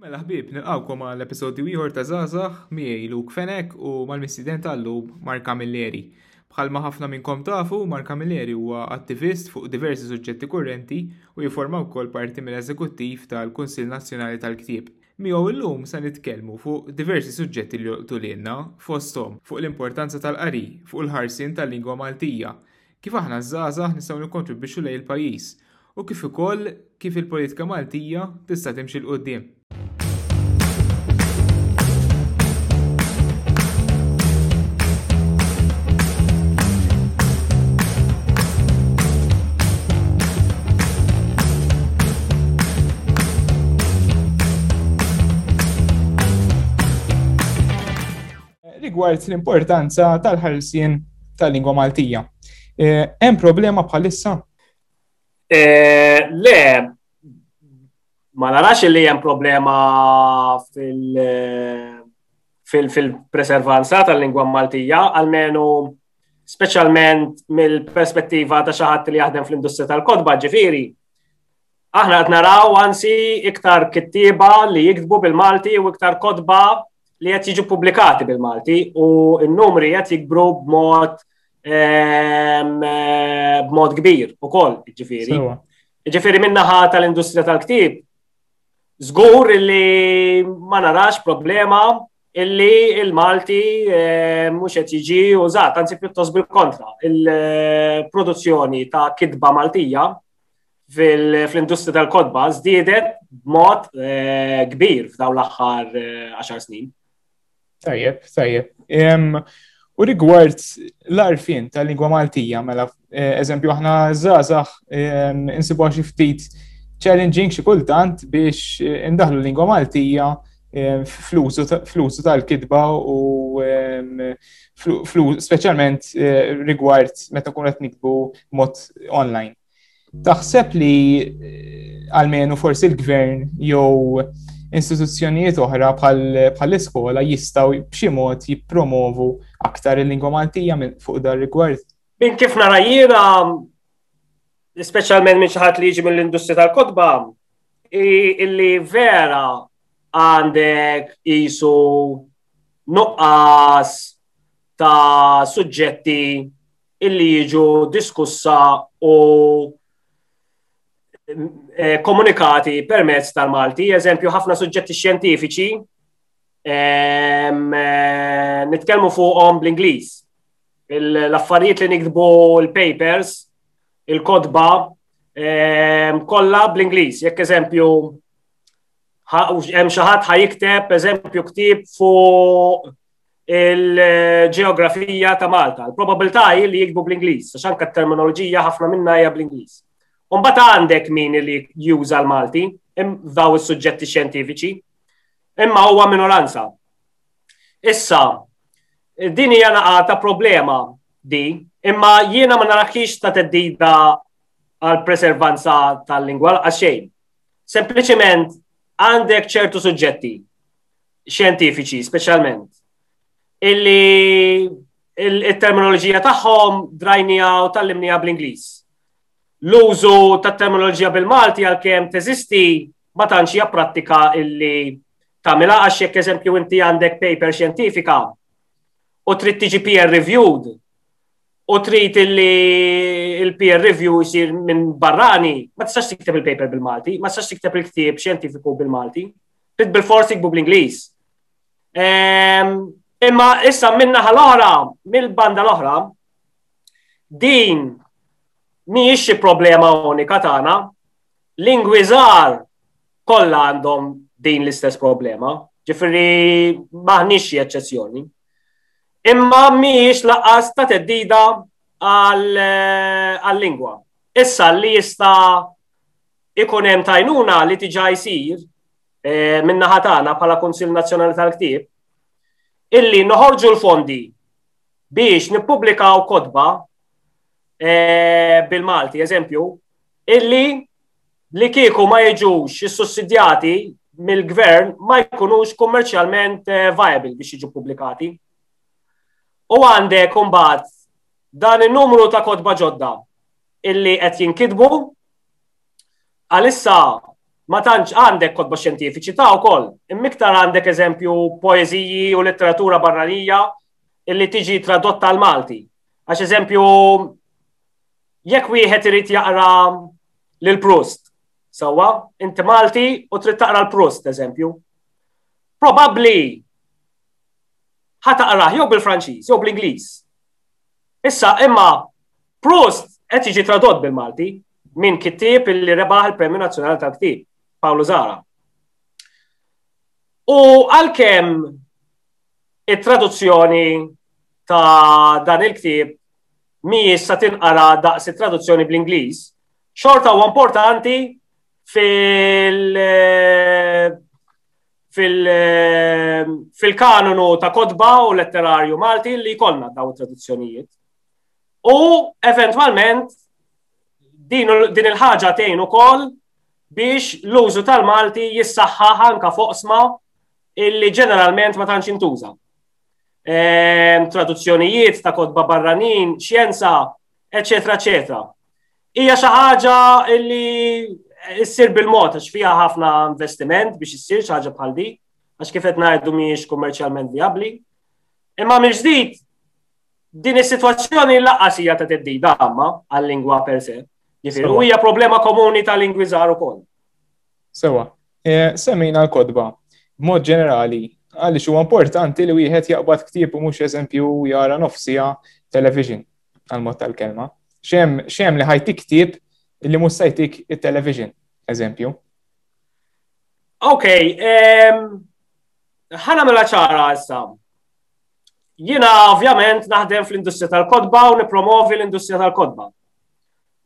Mela ħbieb, nilqawkom għal episodju ieħor ta' Zazax miegħi Luke Fenek u mal-missieden tal-lum Mark Camilleri. Bħalma ħafna minnkom tafu, Mark Camilleri huwa attivist fuq diversi suġġetti kurrenti u jiforma wkoll parti mill-eżekuttiv tal-Kunsill Nazzjonali tal-Ktieb. Miegħu illum se nitkellmu fuq diversi suġġetti li jolqtu lilna, fosthom fuq l-importanza tal-qari, fuq il-ħarsien tal-lingwa Maltija, Kif aħna ż-żgħażagħ nistgħu nikkontribwixxu lejn il-pajjiż u kif ukoll kif il-politika Maltija tista' timxi 'l quddiem. Rigward l-importanza tal-ħarsien tal-lingwa Maltija, hemm problema bħalissa? Le, ma narax li hemm problema fil-preservanza tal-lingwa Maltija, għalmenu speċjalment mill-perspettiva ta' xi ħadd li jaħdem fl-industrija tal-kotba, ġifieri Aħna qed naraw anzi iktar kittieba li jiktbu bil-Malti u iktar kotba li qed jiġu pubblikati bil-Malti u n-numri qed jikbru b'mod ehm, eh, b'mod kbir ukoll, ġifieri. Ġifieri min-naħa tal-industrija tal-ktieb żgur li ma narax problema illi il-Malti eh, mhux qed jiġi użat, anzi pjuttost bil-kontra. Il-produzzjoni ta' kitba Maltija fl-industrija tal-kotba żdiedet b'mod eh, kbir f'daw l-aħħar 10 eh, snin. Tajjeb, tajjeb. U rigward l-arfin tal-lingwa Maltija, mela, eh, eżempju, aħna zazax insibu xi ftit challenging xi kultant biex indaħlu l-lingwa Maltija fl-użu tal-kidba u speċjalment rigward meta kun qed nikbu mod online. Taħseb li għalmenu forsi l-gvern jew istituzzjonijiet oħra bħall-iskola jistaw b'xi mod jippromovu aktar il-lingwa Maltija minn fuq dar rigward? Minn kif nara jiena, speċjalment minn xi ħadd li jiġi mill-industrija tal-kotba, illi vera għandek jisu nuqqas ta' suġġetti illi jiġu diskussa u eh, komunikati permezz tal-Malti, eżempju ħafna suġġetti xjentifiċi eh, nitkellmu fuqhom bl-Ingliż. L-affarijiet li nikdbu l-papers, il-kodba, kollha bl-Ingliż. Jekk eżempju hemm xi ħadd ħajikteb eżempju ktieb fuq il-ġeografija ta' Malta. Il-probabilità hi li jikbu bl-Ingliż, għax anke t-terminoloġija ħafna minna hija bl-Ingliż. Umbagħad għandek min li juża l-Malti daw is-suġġetti xjentifiċi, imma huwa minoranza. Issa, din hija naqa ta' problema di, imma jiena ma narakix ta' teddida għal preservanza tal-lingwa għax xejn. Sempliċement għandek ċertu suġġetti xjentifiċi speċjalment illi il-terminoloġija tagħhom drajnija u tallimnija bl-Ingliż. L-użu tat-terminoloġija bil-Malti għalkemm teżisti ma tantx hija prattika illi tagħmilha għax jekk eżempju inti għandek paper xjentifika u trid tiġi peer reviewed u trid illi il-peer review jsir minn barrani, ma tistax tikteb il-paper bil-Malti, ma tistax tikteb il-ktieb xjentifiku bil-Malti. Trid bil-forsi jkbu bl-Ingliż. Ehm, imma issa minna l-oħra, mill-banda l-oħra, din mhijiex xi problema unika tagħna, lingwiżar kollha għandhom din l-istess problema, ġifiri maħniex xi eċċezzjoni. Imma mhijiex laqas ta' teddida għal-lingwa. Issa li jista' ikun hemm tajnuna li tiġa jsir eh, minna ħatana bħala Kunsil Nazzjonali tal-Ktib illi noħorġu l-fondi biex nippubblikaw kodba eh, bil-Malti, eżempju, illi li kieku ma jiġux sussidjati mill-gvern ma jkunux kummerċjalment eh, viable biex jiġu publikati. U għandek kumbat dan il-numru ta' kodba ġodda illi qed jinkidbu għalissa ma tantx għandek kotba xjentifiċi ta' wkoll, immiktar għandek eżempju poeżiji u letteratura barranija illi tiġi tradotta għal Malti. Għax eżempju, jekk wieħed irid jaqra lil Proust, sewwa, inti Malti u trid taqra l-Proust, eżempju. Probabbli ħataqraħ jew bil-Franċiż jew bl-Ingliż. Issa imma Proust qed jiġi tradott bil-Malti minn kittieb li rebaħ il-Premju Nazzjonali tal-Ktib, Paolo Zara. U għalkemm it-traduzzjoni ta' dan il-ktib mhijiex sa tinqara daqs it-traduzzjoni bl-Ingliż, xorta huwa importanti fil fil fil-kanonu ta' kodba u letterarju Malti li jkollna daw traduzzjonijiet. U eventwalment din, din il-ħaġa tgħin ukoll biex l-użu tal-Malti jissaħħaħ anka foqsma illi ġeneralment ma tantx intuża. Ehm, traduzzjonijiet ta' kodba barranin, xjenza, eċetera, eċetera. Hija xi ħaġa illi issir bil-mod għax fiha ħafna investiment biex issir xi ħaġa bħal di, għax kif qed ngħidu mhijiex kummerċjalment vijabbli. Imma mill-ġdid Din is-sitwazzjoni laqas hija ta' teddida għamma għal-lingwa per se. Jifieri hija problema komuni ta' lingwi żgħar ukoll. Sewa, eh, semmejna l-kodba. B'mod ġenerali, għaliex huwa importanti li wieħed jaqbad ktieb u mhux eżempju jara nofsija television għal-mod tal-kelma. Xem li ħajtik ktieb li mhux sajtik it-television, eżempju. Ok, ħana mela ċara issa. Jiena ovvjament naħdem fl-industrija tal-kodba u nipromovi l-industrija tal-kodba.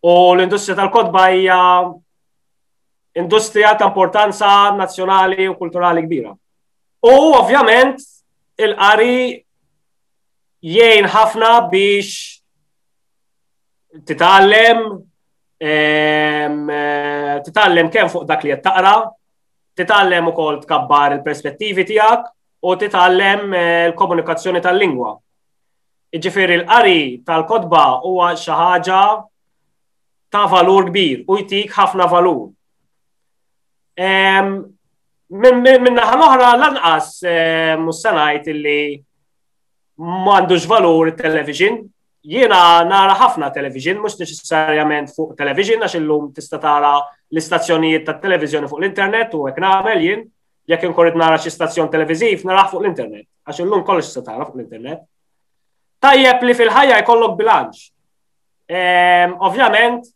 U l-industrija tal-kodba hija industrija ta' importanza nazzjonali u kulturali kbira. U ovvjament il-qari jgħin ħafna biex titgħallem ehm, eh, titgħallem kemm fuq dak li qed taqra, titgħallem ukoll tkabbar il-perspettivi tiegħek u titgħallem eh, l-komunikazzjoni tal-lingwa. Iġifiri l-qari tal-kodba huwa xi ħaġa ta' valur kbir u jtik ħafna valur. Minn naħa l-oħra lanqas eh, mussanajt illi m'għandux valur television. Jiena nara ħafna television, mhux neċessarjament fuq television għax illum tista' tara l-istazzjonijiet tat-televiżjoni fuq l-internet u hekk nagħmel jien Jekk inkun qed nara xi stazzjon televiżiv, narah fuq l-internet, għax illum kollox se tara fuq l-internet. Tajjeb li fil-ħajja jkollok bilanċ. Ehm, ovvjament,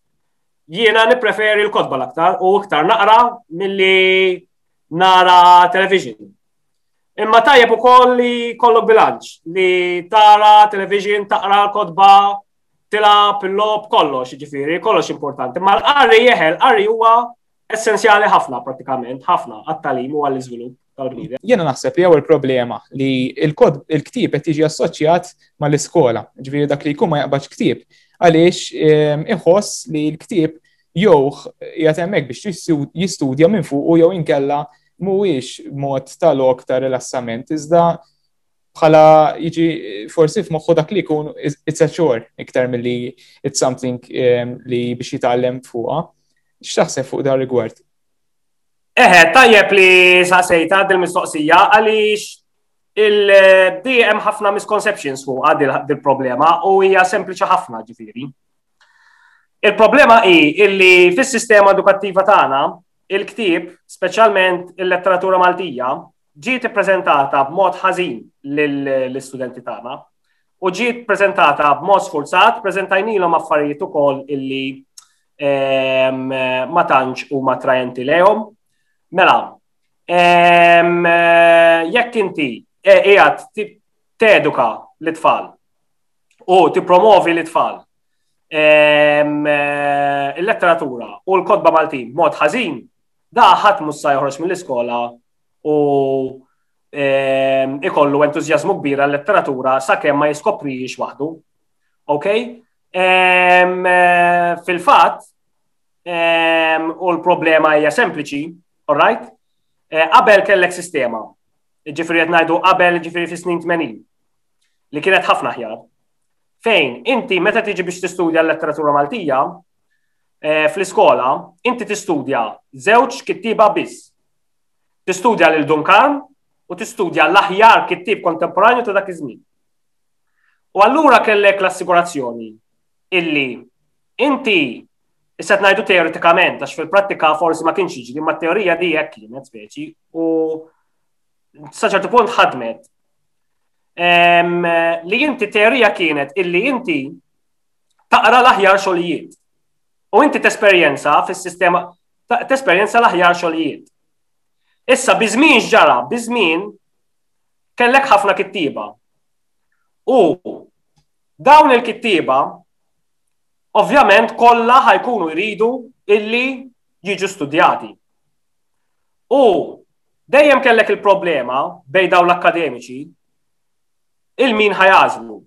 jiena nippreferi l-kotba l-aktar u iktar naqra milli nara television. Imma tajjeb ukoll li kollok bilanċ li tara television, taqra l-kotba, tilab, il-lob, kollox, ġifiri, kollox importanti. Ma l-qarri jeħel, qarri huwa essenzjali ħafna pratikament, ħafna għat-talim u għall-iżvilupp tal-bniedem. Jena naħseb li għawel problema li il-kod il-ktib qed jiġi assoċjat mal-iskola, ġviri dak li jkun ma jaqbax ktib, għaliex ehm, iħoss li l-ktib jew jatemmek biex jistudja minn fuq u jew inkella mhuwiex mod tal-ok ta' rilassament, iżda bħala jiġi forsi f'moħħu dak li jkun it's a chore iktar milli it's something ehm, li biex jitgħallem fuqha. X'taħseb fuq dar rigward? Eħe, tajjeb li saqsejta il mistoqsija għaliex il-DM ħafna misconceptions fuq għad il-problema u hija sempliċi ħafna ġifiri. Il-problema hi illi fis-sistema edukattiva tagħna il-ktieb, speċjalment il-letteratura Maltija, ġiet ippreżentata b'mod ħażin lill-istudenti tagħna u ġiet preżentata b'mod sfurzat, preżentajnilhom affarijiet ukoll illi ehm, ma tantx huma trajenti lejhom. Mela, ehm, jekk inti e, qiegħed teduka l-tfal u tippromovi l-tfal ehm, il-letteratura u l-kodba Maltin b'mod ħażin, da ħadd mhux sa joħroġ mill-iskola u ikollu entużjażmu kbir għal-letteratura sakemm ma jiskoprijiex waħdu. Ok? Fil-fatt, u l-problema hija sempliċi, alright? Eh, qabel kellek sistema, ġifiri qed ngħidu qabel ġifiri fis-snin 80, li kienet ħafna ħjar. Fejn, inti meta tiġi biex tistudja l-letteratura Maltija, eh, fl-iskola, inti tistudja żewġ kittiba biss, Tistudja lil Duncan u tistudja l-aħjar kittieb kontemporanju ta' dak iż-żmien. U allura kellek l-assigurazzjoni illi inti issa ngħidu teoretikament għax fil-prattika forsi ma kienx jiġri ma teorija di hekk kienet speċi u sa ċertu punt ħadmet li inti teorija kienet illi inti taqra l-aħjar xogħlijiet. U inti tesperjenza fis-sistema tesperjenza l-aħjar xogħlijiet. Issa biżmien ġara, biżmien kellek ħafna kittiba. U dawn il-kittiba ovvjament kollha ħajkunu jridu illi jiġu studjati. U dejjem kellek il-problema bej dawn l-akkademiċi il-min ħajazmu.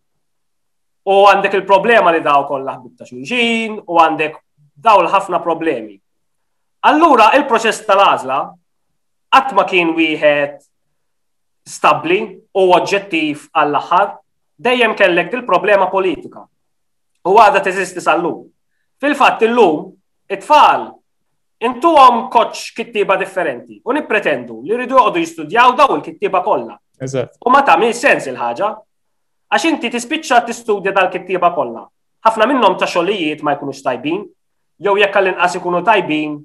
U għandek il-problema li daw kollha ħbib ta' xulxin, u għandek daw l-ħafna problemi. Allura, il-proċess tal-għażla qatt ma kien wieħed stabbli u oġġettiv għall-aħħar, dejjem kellek dil-problema politika. U għadha teżisti sal-lum. Fil-fatt illum, it-tfal intuhom koċ kittiba differenti u nippretendu li rridu joqogħdu jistudjaw daw il-kittiba kollha. U ma tagħmel sens il-ħaġa. Għax inti tispiċċa tistudja dal-kittieba kollha. Ħafna minnhom ta' xogħlijiet ma jkunux tajbin, jew jekk għall-inqas ikunu tajbin,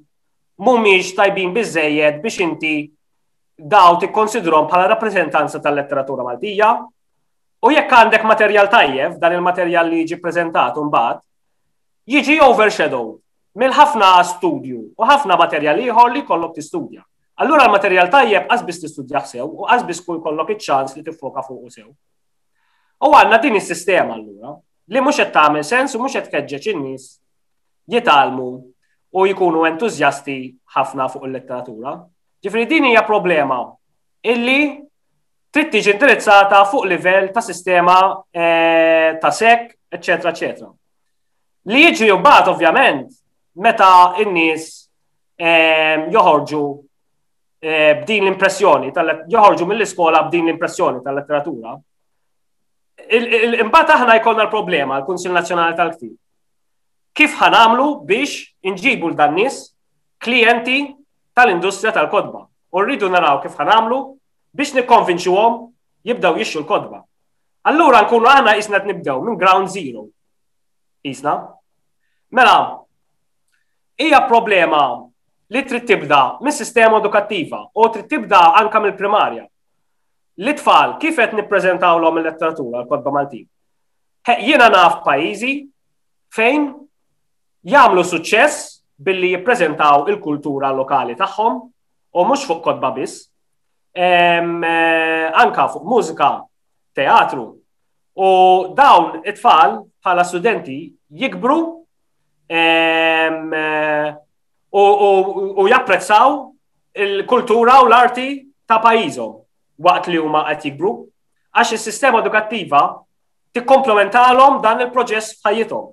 mhumiex tajbin biżejjed biex inti daw tikkonsidrom bħala rappreżentanza tal-letteratura Maltija. U jekk għandek materjal tajjeb, dan il-materjal li jiġi preżentat mbagħad, jiġi overshadowed mill-ħafna studju u ħafna materjal ieħor li kollok tistudja. Allura l-materjal tajjeb qas biss tistudjah sew u qas biss kull kollok iċ-ċans li tiffoka fuq sew. U għandna din is-sistema allura li mhux qed tagħmel sens u mhux qed tkeġġeġ in-nies jitalmu u jkunu entużjasti ħafna fuq il-letteratura. Ġifri din hija problema illi trid tiġi indirizzata fuq livell ta' sistema eh, ta' sek, eccetera, eccetera. Li jiġri mbagħad ovvjament meta in-nies ehm, joħorġu eh, b'din l-impressjoni, joħorġu mill-iskola b'din l-impressjoni tal-letteratura, imbagħad aħna jkollna l-problema l-Kunsill Nazzjonali tal-Ktib. Kif ħanamlu biex inġibu l-dan nies klijenti tal-industrija tal-kodba. U rridu naraw kif ħanamlu biex nikkonvinċuhom jibdaw jixxu l-kodba. Allura nkunu għana isna nibdew minn ground zero. Isna. Mela, hija problema li trid tibda mis-sistema edukattiva u trid tibda anke mill-primarja. L-itfal kif qed nippreżentawlhom il-letteratura l-kotba Maltin? Jiena naf pajjiżi fejn jagħmlu suċċess billi jippreżentaw il-kultura lokali tagħhom u mhux fuq kotba biss, ehm, eh, anka fuq mużika, teatru. U dawn it-tfal bħala studenti jikbru u japprezzaw il-kultura u l-arti ta' pajjiżhom waqt li huma qed jikbru, għax is-sistema edukattiva tikkomplementalhom dan il-proċess f'ħajjithom.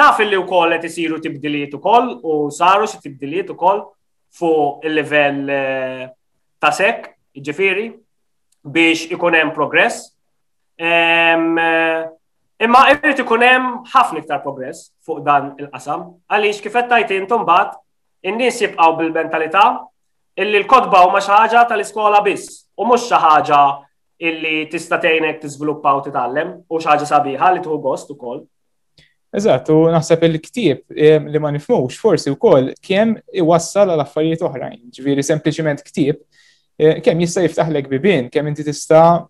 Naf li wkoll qed isiru tibdiliet ukoll u saru xi tibdiliet ukoll fuq il-livell eh, ta' sekk, ġifiri, biex ikun hemm progress. Eh, Imma irrid ikun hemm ħafna iktar progress fuq dan il-qasam, għaliex kif qed tajt intom mbagħad in-nies jibqgħu bil-mentalità illi l-kotba huma xi ħaġa tal-iskola biss u mhux xi ħaġa illi tista' tgħinek tiżviluppa u titgħallem u xi ħaġa sabiħa li tħu gost ukoll. Eżatt, u naħseb il-ktieb eh, li ma nifmux forsi wkoll kemm iwassal għal affarijiet oħrajn, ġifieri sempliċiment ktieb Eh, kemm jista' jiftaħlek bibien, kemm inti tista'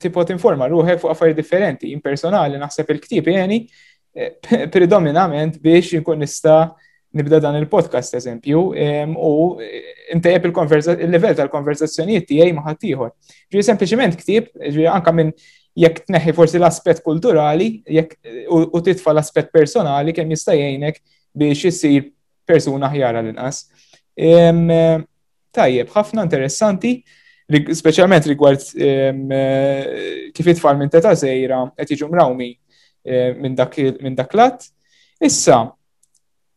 tipo tinforma ruħek fuq affarijiet differenti. In personali naħseb il-ktieb jeni eh, predominament biex nkun nista' nibda dan il-podcast eżempju u eh, intejjeb il-level tal-konverzazzjonijiet tiegħi ma' ħaddieħor. Ġifieri sempliċement ktieb, ġifieri anke minn jekk tneħħi forsi l-aspett kulturali jekk u titfa' l-aspett personali kemm jista' jgħinek biex issir persuna ħjara l-inqas. Tajjeb, ħafna interessanti, speċjalment rigward ehm, eh, kif it-tfal minn teta' żejra qed jiġu mrawmi eh, minn dak l-att. Issa,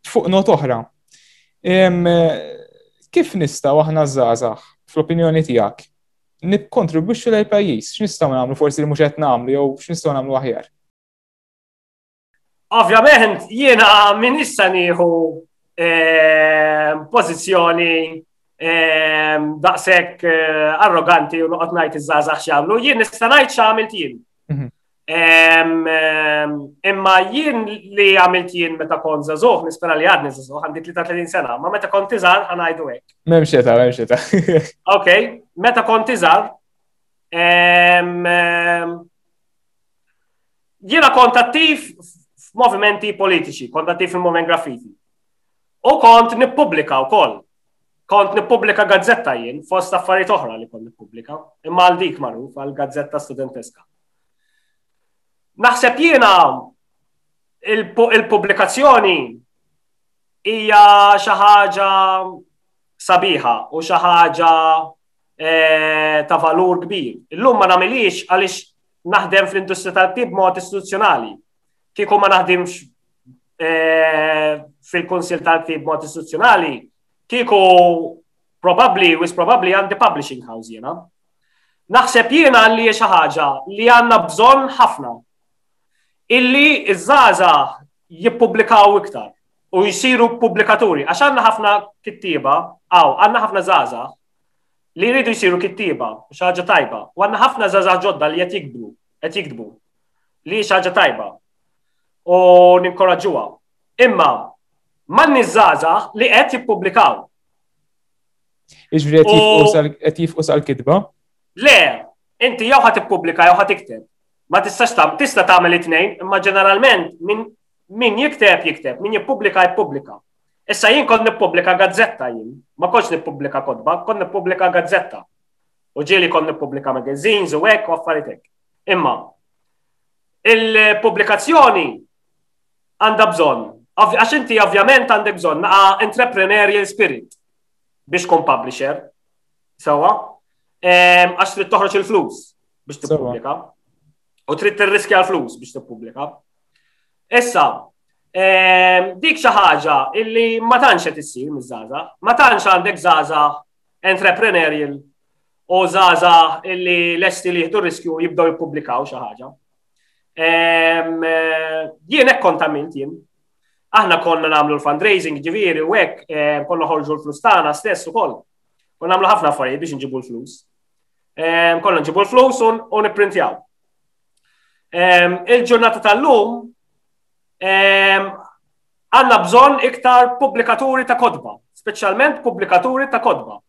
fuq not oħra, ehm, kif nistgħu aħna żgħażagħ fl-opinjoni tiegħek nikkontribwixxu lejn pajjiż, x'nistgħu nagħmlu forsi li mhux qed nagħmlu jew x'nistgħu nagħmlu aħjar? Ovvjament, jiena minn issa nieħu ehm, pożizzjoni ehm, daqshekk eh, arroganti u noqgħod ngħid iż-żgħażagħ x'jagħmlu, jien nista' ngħid x'għamilt jien. Mhm. Ehm, imma jien li għamilt jien meta kont zazuħ, nispera li għadni zazuħ, għandi 33 sena, ma meta kont iżar għanajdu għek. Mem xeta, mem xeta. Ok, meta kont iżar, Jiena kont attiv f'movimenti politiċi, kont attiv fil-moviment graffiti. U kont nippubblika wkoll. Kont nippubblika gazzetta jien fost affarijiet oħra li kont nippubblika, imma għal dik magħruf għal gazzetta studenteska. Naħseb jiena il-pubblikazzjoni hija xi ħaġa sabiħa u xi ħaġa eh, ta' valur kbir. Illum ma nagħmilix għaliex naħdem fl-industrija tal-pib mod istituzzjonali. Kieku ma naħdimx eh, fil-Kunsil tal-Pib mod istituzzjonali, kieku probabli, wis probabli għandi publishing house jena. Naħseb jena li xi ħaġa li għandna bżonn ħafna. Illi iż-żaza jippubblikaw iktar u jisiru publikaturi. Għax għanna ħafna kittiba, għaw, għanna ħafna zaza, li jridu jsiru kittieba, xi ħaġa tajba. U għandna ħafna żgħażagħ ġodda li qed jikbru, qed jiktbu. Li xi ħaġa tajba. U ninkoraġġuha. Imma manni żgħażagħ li qed jippubblikaw. Iġri qed jifqu sal-kitba? Le, inti jew ħad tippubblika jew ħad tikteb. Ma tistax tam, tista' tagħmel it-tnejn, imma ġeneralment min jikteb jikteb, min jippubblika jippubblika. Issa jien kont nippubblika gazzetta jien, ma kontx nippubblika kodba, kont nippubblika gazzetta. U ġieli kont nippubblika magazines u hekk u affarijiet hekk. Imma il-pubblikazzjoni għandha bżonn, għax inti ovvjament għandek bżonn naqa' entrepreneurial spirit biex kun publisher. Sewa, ehm, għax trid toħroġ il-flus biex tippubblika. U trid tirriskja l-flus biex tippubblika. Issa, ehm, dik xi ħaġa illi ma tantx qed issir miż-żaża, ma tantx għandek żaża entrepreneurial u żaża illi lesti li jieħdu riskju jibdew jippubblikaw xi ħaġa. Ehm, eh, jien hekk kont għamilt jien. Aħna konna nagħmlu l-fundraising ġifieri u hekk eh, konna ħorġu l-flus tagħna stess ukoll. Konna nagħmlu ħafna affarijiet biex nġibu l-flus. Ehm, konna nġibu l-flus u nipprintjaw. Il-ġurnata tal-lum għanna bżon iktar publikaturi ta' kodba, specialment publikaturi ta' kodba.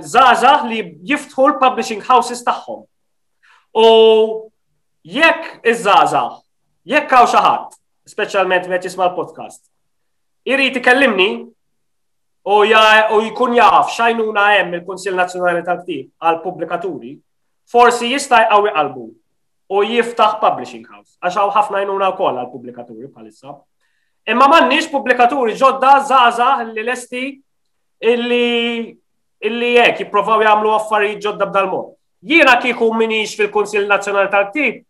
Zaza li jiftħu l-publishing houses tagħhom. U jekk iż-żaza, jekk hawn xi ħadd, speċjalment meta jisma' l-podcast, irid ikellimni u jkun jaf xajnuna hemm il-Kunsill Nazzjonali tal-Ktib għal-Pubblikaturi, forsi jista' jqawwi qalbu u jiftaħ publishing house, għax hawn ħafna jnuna wkoll għal pubblikaturi bħalissa. Imma m'għandniex pubblikaturi ġodda żgħażagħ li lesti illi illi hekk jipprovaw jagħmlu affarijiet ġodda b'dal mod. Jiena kieku minix fil-Kunsill Nazzjonali tal-Ktib,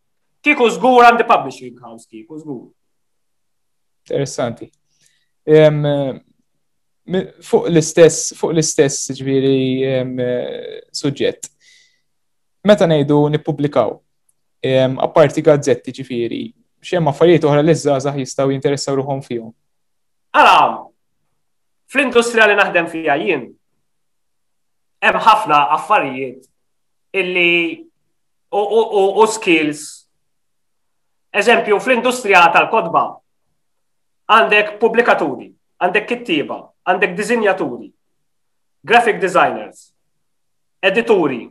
kieku żgur għandi publishing house kieku żgur. Interessanti. fuq l-istess, fuq l-istess ġviri suġġett. Meta ngħidu nippubblikaw, apparti gazzetti ġifiri, xem affarijiet oħra li żgħażagħ jistgħu jinteressaw ruħhom fihom. Ara, fl-industrija li naħdem fija jien, hemm ħafna affarijiet illi u skills. Eżempju, fl-industrija tal-kodba, Għandek pubblikaturi, għandek kittieba, għandek diżinjaturi, graphic designers, edituri,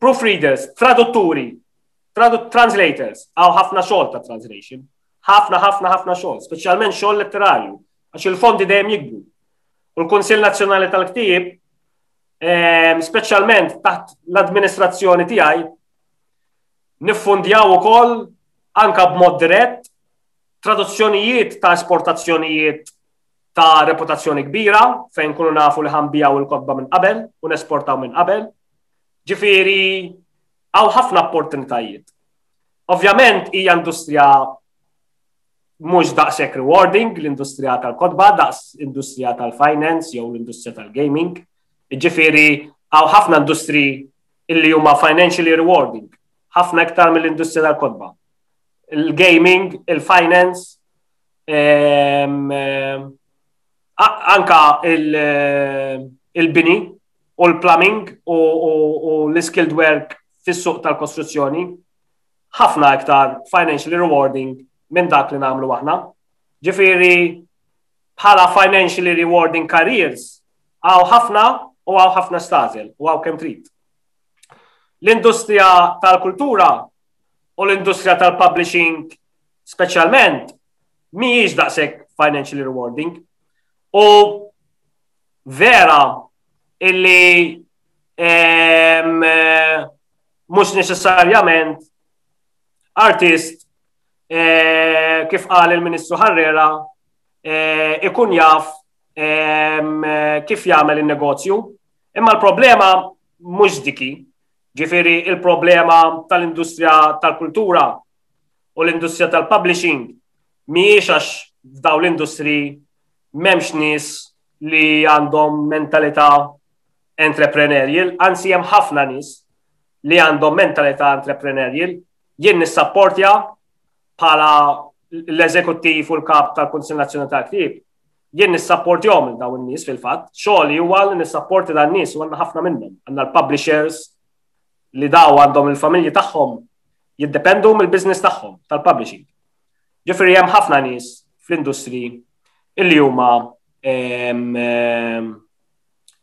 proofreaders, tradutturi, tradut translators, għaw ħafna xogħol ta' translation, ħafna ħafna ħafna xogħol, speċjalment xogħol letterarju, għax il-fondi dejjem jikbu. U l-Kunsill Nazzjonali tal-Ktieb, ehm, speċjalment taħt l-administrazzjoni tiegħi, niffundjaw ukoll anka b'mod dirett Traduzzjonijiet ta' esportazzjonijiet ta' reputazzjoni kbira fejn kunu nafu li ħanbijaw il-kotba minn qabel u nesportaw minn qabel. Ġifieri għaw ħafna opportunitajiet. Ovvjament hija industrija mhux daqshekk rewarding l-industrija tal-kotba, daqs industrija tal-finance jew l-industrija tal-gaming. Ġifieri għaw ħafna industri illi huma financially rewarding, ħafna iktar mill-industrija tal-kotba. il-gaming, il-finance, anka il-bini u l-plumbing u l-skilled work fis-suq tal-kostruzzjoni ħafna iktar financially rewarding minn dak li nagħmlu aħna. Ġifieri bħala financially rewarding careers għaw ħafna u għaw ħafna stażel u għaw kemm trid. L-industrija tal-kultura u l-industrija tal-publishing speċjalment mhijiex daqshekk financially rewarding. U vera illi ehm, mhux neċessarjament artist eh, kif qal il-Ministru Harrera eh, ikun jaf ehm, kif jagħmel in-negozju. Imma l-problema mhux diki. Ġifieri il-problema tal-industrija tal-kultura u l-industrija tal-publishing mhijiex għax f'daw l-industri m'hemmx nies li għandhom mentalità entrepreneurial, anzi hemm ħafna nies li għandhom mentalità entrepreneurial, jien nissapportja bħala l-eżekuttiv u l-kap tal-Kunsill Nazzjonali tal-Ktieb, Jien nissapportjom il daw in-nies fil-fatt, xogħli huwa li nissapporti dan nies u għandna ħafna minnhom. Għandna l-publishers li daw għandhom il-familji tagħhom jiddependu mill-business tagħhom tal-publishing. Ġifieri hemm ħafna nies fl-industri illi huma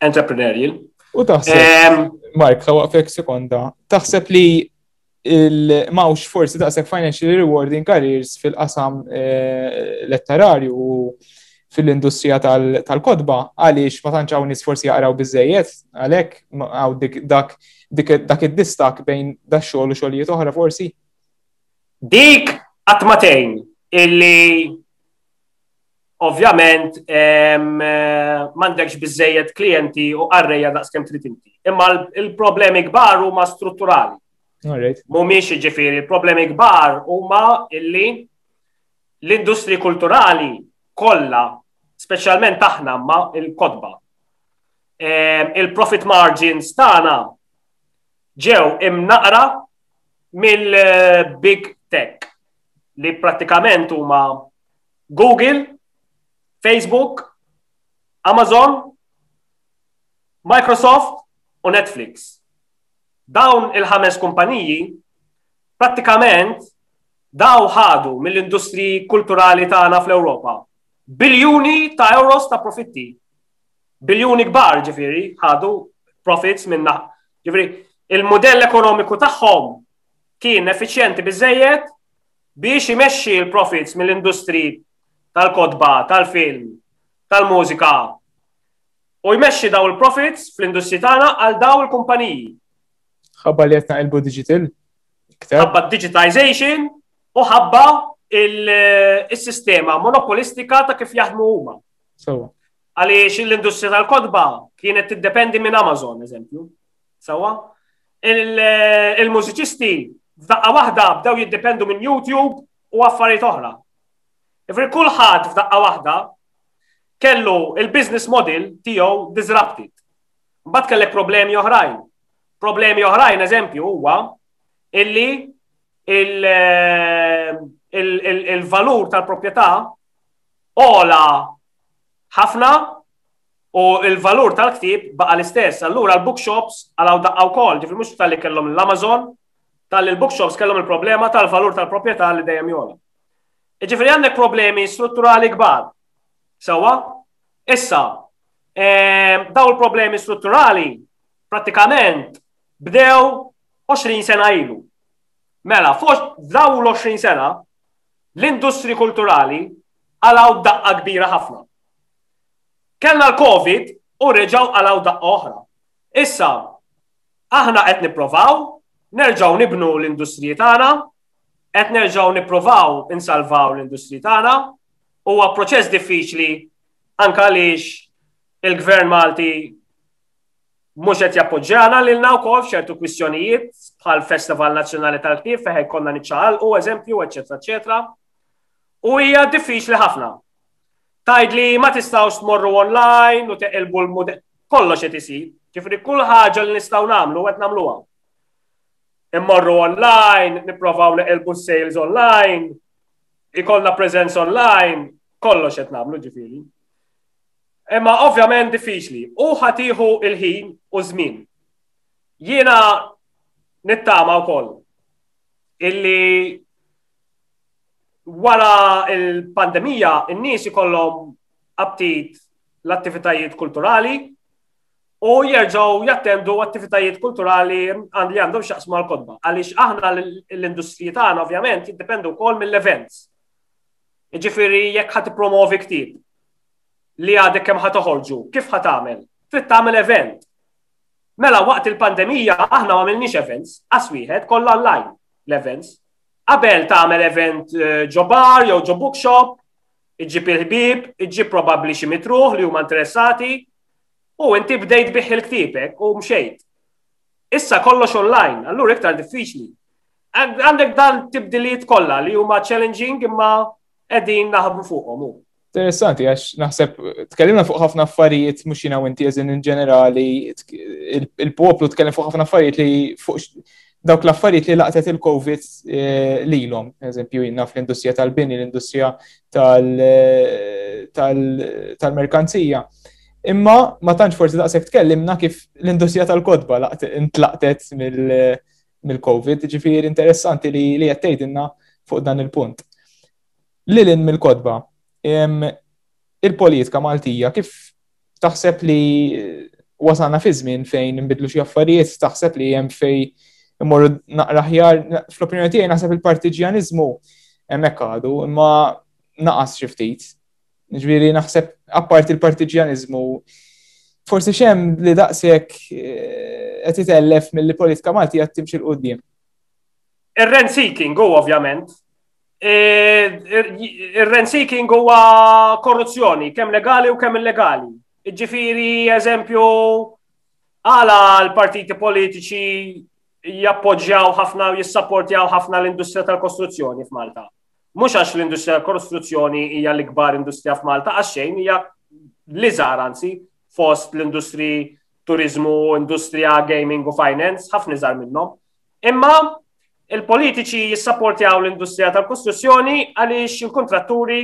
entrepreneurial. U taħseb, Mark, ħawaqfek sekonda, taħseb li il-mawx forsi daqshekk financially rewarding careers fil-qasam eh, letterarju u fil-industrija tal-kodba għaliex ma tantx hawn forsi jaqraw biżejjed għalhekk għaw dak dak id-distak bejn da xogħol u xogħlijiet oħra forsi. Dik għatmatejn illi ovvjament m'għandekx biżejjed klijenti u qarrejja daqskemm trid inti. Imma l-problemi kbar huma strutturali. Mhumiex ġifieri, il-problemi kbar huma illi l-industri kulturali kollha, speċjalment aħna ma il-kodba. Il-profit margins tagħna ġew imnaqra mill-big tech li pratikament huma Google, Facebook, Amazon, Microsoft u Netflix. Dawn il-ħames kumpaniji prattikament daw ħadu mill-industri kulturali tagħna fl-Ewropa. Biljuni ta' euros ta' profitti. Biljuni kbar ġifiri ħadu profits minna. Ġifiri, il-modell ekonomiku tagħhom kien effiċjenti biżejjed biex imexxi l-profits mill-industri tal-kotba, tal-film, tal-mużika u jmexxi daw il-profits fl-industri tagħna għal daw il-kumpaniji. Ħabba li qed naqilbu digital? Ħabba digitization u ħabba il-sistema monopolistika ta' kif jaħdmu huma. Għaliex l-industrija tal-kodba kienet tiddependi minn Amazon, eżempju. Sawa? Il-mużiċisti f'daqqa waħda bdew jiddependu minn YouTube u affarijiet oħra. Ifri kulħadd f'daqqa waħda kellu il-business model tiegħu disrupted. Mbagħad kellek problemi oħrajn. Problemi oħrajn eżempju huwa illi eh, il-valur tal-proprjetà ola ħafna U il-valur tal-ktib baqa l-istess. Allura l-bookshops għalaw daqqa u kol, ġifri mux tal-li kellom l-Amazon, tal-li l-bookshops kellom il-problema tal-valur tal-propieta li dejjem jola. Ġifri għandek problemi strutturali gbar. Sawa? Issa, ehm, daw il-problemi strutturali pratikament bdew 20 sena ilu. Mela, fost daw l-20 sena, l-industri kulturali għalaw daqqa kbira ħafna. Kellna l-Covid u reġgħu qalgħu daqqa oħra. Issa, aħna qed nipprovaw nerġgħu nibnu l-industriji tagħna, qed nerġgħu nippruvaw insalvaw l-industriji tagħna, huwa proċess diffiċli anke għaliex il-Gvern Malti mhux qed jappoġġjana lilna wkoll f'ċertu kwistjonijiet bħal Festival Nazzjonali tal-Ktieb fejn konna niċċaqalqu eżempju, eċetera, eċetera. U hija diffiċli ħafna. Tajd li ma tistgħux tmorru online u teqilbu l-mudell. Kollox qed isir. Ġifieri kull ħaġa li nistgħu nagħmlu qed nagħmluha. Immorru online, nipprovaw neqilbu s-sales online, ikollna preżenza online, kollox qed nagħmlu ġifieri. Imma ovvjament diffiċli. U ħatiħu il-ħin u żmien. Jiena nittama wkoll illi Wara il-pandemija, in-nies ikollhom aptit l-attivitajiet kulturali u jerġgħu jattendu attivitajiet kulturali li għandhom xaqsmu għal-kodba. Għaliex aħna l-industriji tagħna ovvjament jiddependu wkoll mill-events. Ġifieri jekk ħadd promovi ktib li għadek kemm ħadd toħorġu, kif ħadd tagħmel? Trid tagħmel event. Mela waqt il-pandemija aħna ma għamilniex events, qas wieħed kollha online l-events. Qabel tagħmel event eh, ġo bar jew ġo bookshop, iġġib il-ħbib, iġġib probabbli xi mitruħ li huma interessati, u inti bdejt biħ il-ktibek u mxejt. Issa kollox online, allura iktar diffiċli. Għandek dan tibdiliet kollha li huma challenging imma qegħdin naħdmu fuqhom. Interessanti, għax naħseb, tkellimna fuq ħafna affarijiet, mux jina u inti għazin in ġenerali, il-poplu tkellem fuq ħafna affarijiet li fuq dawk l-affarijiet li laqtet il-Covid eh, li l-om, eżempju jina fl-industrija tal-bini, l-industrija tal-merkanzija. Imma ma tantx forsi daqshekk tkellimna kif l-industrija tal-kodba intlaqtet mill-Covid, ġifieri interessanti li qed tgħidilna fuq dan il-punt. Lil hinn mill-kotba, il-politika Maltija kif taħseb li wasalna fi żmien fejn nbidlu xi affarijiet, taħseb li hemm fej imorru naqra ħjar, fl-opinjoni tiegħi naħseb il-partiġjaniżmu hemmhekk għadu, imma naqas xi ftit. Ġifieri naħseb apparti l-partiġjaniżmu forsi xem li daqshekk eh, qed itellef mill-politika Maltija timxi l-qudiem. Ir-rent seeking hu ovvjament Ir-rent seeking huwa korruzzjoni, kemm legali u kemm illegali. Ġifiri, eżempju, għala l-partiti politiċi jappoġġjaw ħafna u jissapportjaw ħafna l-industrija tal-kostruzzjoni f'Malta. Mhux għax l-industrija tal-kostruzzjoni hija l-ikbar industrija f'Malta, għax xejn hija li żgħar anzi fost l-industri turizmu, industrija gaming u finance, ħafna żgħar minnhom. Imma il-politiċi jissaportjaw l-industrija tal-kostruzzjoni għaliex il-kontratturi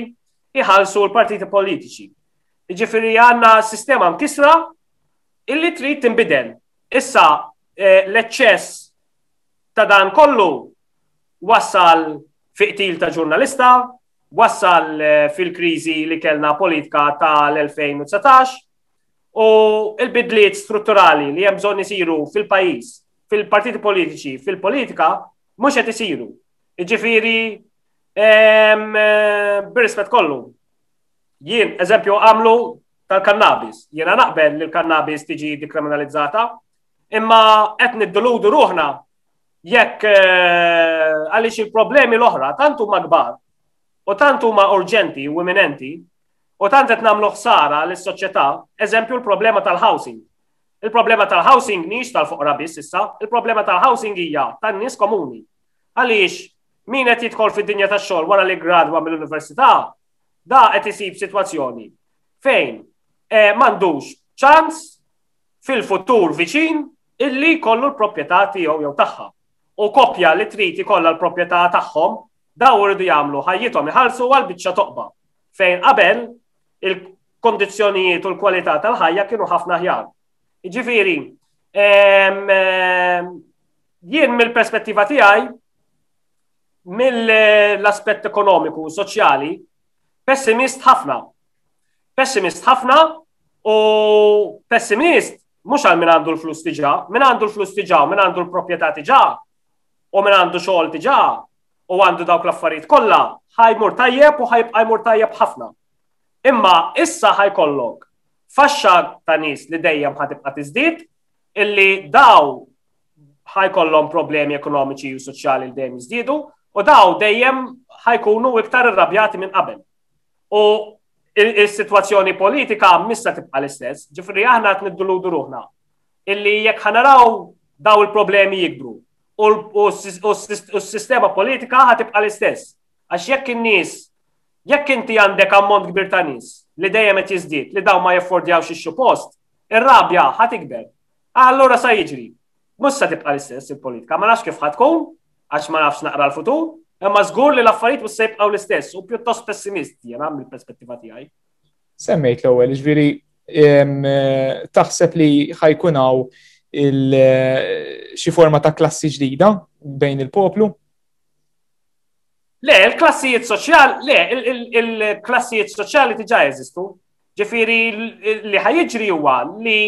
jħallsu l-partiti politiċi. Ġifiri għanna sistema mkisra illi trid tinbidel. Issa eh, l-eċċess ta' dan kollu wassal fiqtil ta' ġurnalista, wassal eh, fil-krizi li kellna politika tal-2019 u il-bidliet strutturali li hemm bżonn isiru fil-pajjiż fil-partiti politiċi, fil-politika, mhux qed isiru. Jiġifieri ehm, b'rispett kollu. Jien, eżempju, għamlu tal-kannabis. Jiena naqbel li l-kannabis tiġi dikriminalizzata, imma qed nidduludu ruħna jekk eh, għaliex il-problemi l-oħra tant huma kbar u tant huma urġenti u imminenti u tant qed nagħmlu ħsara lis soċjetà eżempju l-problema tal-housing. Il-problema tal-housing mhix tal-foqra biss issa, il-problema tal-housing hija tan-nies komuni. Għaliex min qed jidħol fid-dinja tax-xogħol wara li gradwa mill-università, da qed isib sitwazzjoni fejn eh, m'għandux ċans fil-futur viċin illi kollu l-proprjetà tiegħu jew tagħha. U kopja li trid ikollha l-proprjetà tagħhom daw iridu jagħmlu ħajjithom iħallsu għal biċċa toqba. Fejn qabel il-kondizzjonijiet u l-kwalità tal-ħajja kienu ħafna ħjar. Ġifiri, jien mill-perspettiva tiegħi mill-aspett ekonomiku, soċjali, pessimist ħafna. Pessimist ħafna u pessimist mhux għal min għandu l-flus tiġa, min għandu l-flus tiġa, min għandu l-proprjetà tiġa, u min għandu xogħol tiġa, u għandu dawk l-affarijiet kollha, ħajmur tajjeb u ħajbqa' jmur tajjeb ħafna. Imma issa ħajkollok faxxa ta' nies li dejjem ħatibqa' tiżdied illi daw ħajkollhom problemi ekonomiċi u soċjali li dejjem jiżdiedu u daw dejjem ħajkunu iktar irrabjati minn qabel. U il-situazzjoni politika missa tibqa l-istess, ġifri aħna t-nidduludu ruħna. Illi jekk ħanaraw daw il-problemi jikbru u s-sistema politika ħatibqa' l-istess. Għax jekk in-nies, jekk inti għandek ammont kbir ta' nies li dejjem qed jiżdied li dawn ma jaffordjawx ix-xi post, ir-rabja ħatikber. Allura sa jiġri. Mhux sa tibqa' l-istess il-politika, ma nafx kif ħatkun, għax ma nafx naqra l-futur, imma żgur li l-affarijiet mhux se jibqgħu l-istess u pjuttost pessimist jiena mill-perspettiva tiegħi. semmejt l-ewwel, jiġifieri taħseb li ħajkun hawn xi forma ta' klassi ġdida bejn il-poplu? Le, il-klassijiet soċjali, le, il-klassijiet soċjali diġà jeżistu. Ġifieri li ħajġri huwa li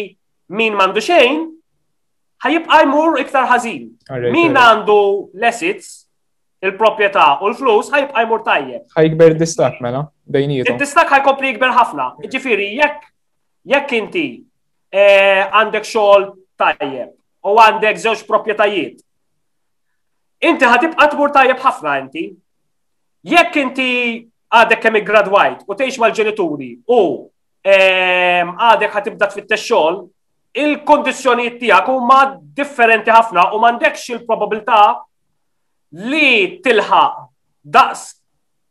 min m'għandu xejn ħajibqa' jmur iktar ħażin. Min għandu l-assets il-proprjetà u l-flus ħajbqa' jmur tajjeb. Ħajkber distak mela bejnietom. Id-distak ħajkompli jikber ħafna. Ġifieri jekk jekk inti eh, għandek xogħol tajjeb u għandek żewġ proprjetajiet. Inti ħatibqa' tmur tajjeb ħafna inti. Jekk inti għadek kemm iggradwajt u tgħix mal-ġenituri u eh, għadek ħatibda tfittex xogħol, il-kondizzjonijiet tiegħek huma differenti ħafna u m'għandekx il-probabilità li tilħaq daqs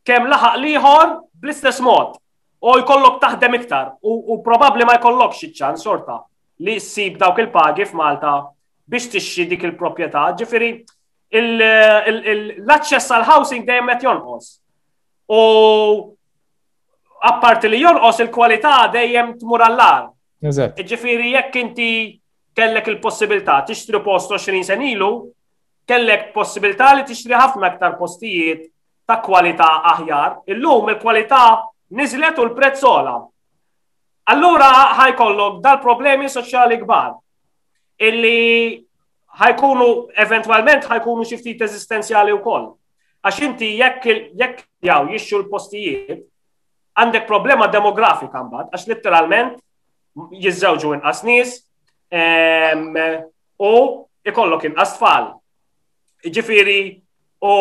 kemm laħaq liħor bl-istess mod. U jkollok taħdem iktar u probabbli ma jkollokx iċ-ċans xorta li ssib dawk il-pagi f'Malta biex tixxi dik il-proprjetà. Ġifieri l-aċċess għal housing dejjem qed jonqos. U apparti li jonqos il-kwalità dejjem tmur għall-għar. Ġifieri jekk inti kellek il-possibilità tixtri post 20 senilu, kellek possibilità li tixtri ħafna aktar postijiet ta' kwalità aħjar. Illum il-kwalità niżlet u l-prezz ola. Allura ħajkollok dal-problemi soċjali kbar illi ħajkunu eventwalment ħajkunu xi ftit eżistenzjali wkoll. Għax inti jekk jekk jaw jixxu l-postijiet, għandek problema demografika mbagħad għax letteralment jiżżewġu inqas nies, u ikollok inqas tfal. Ġifiri, u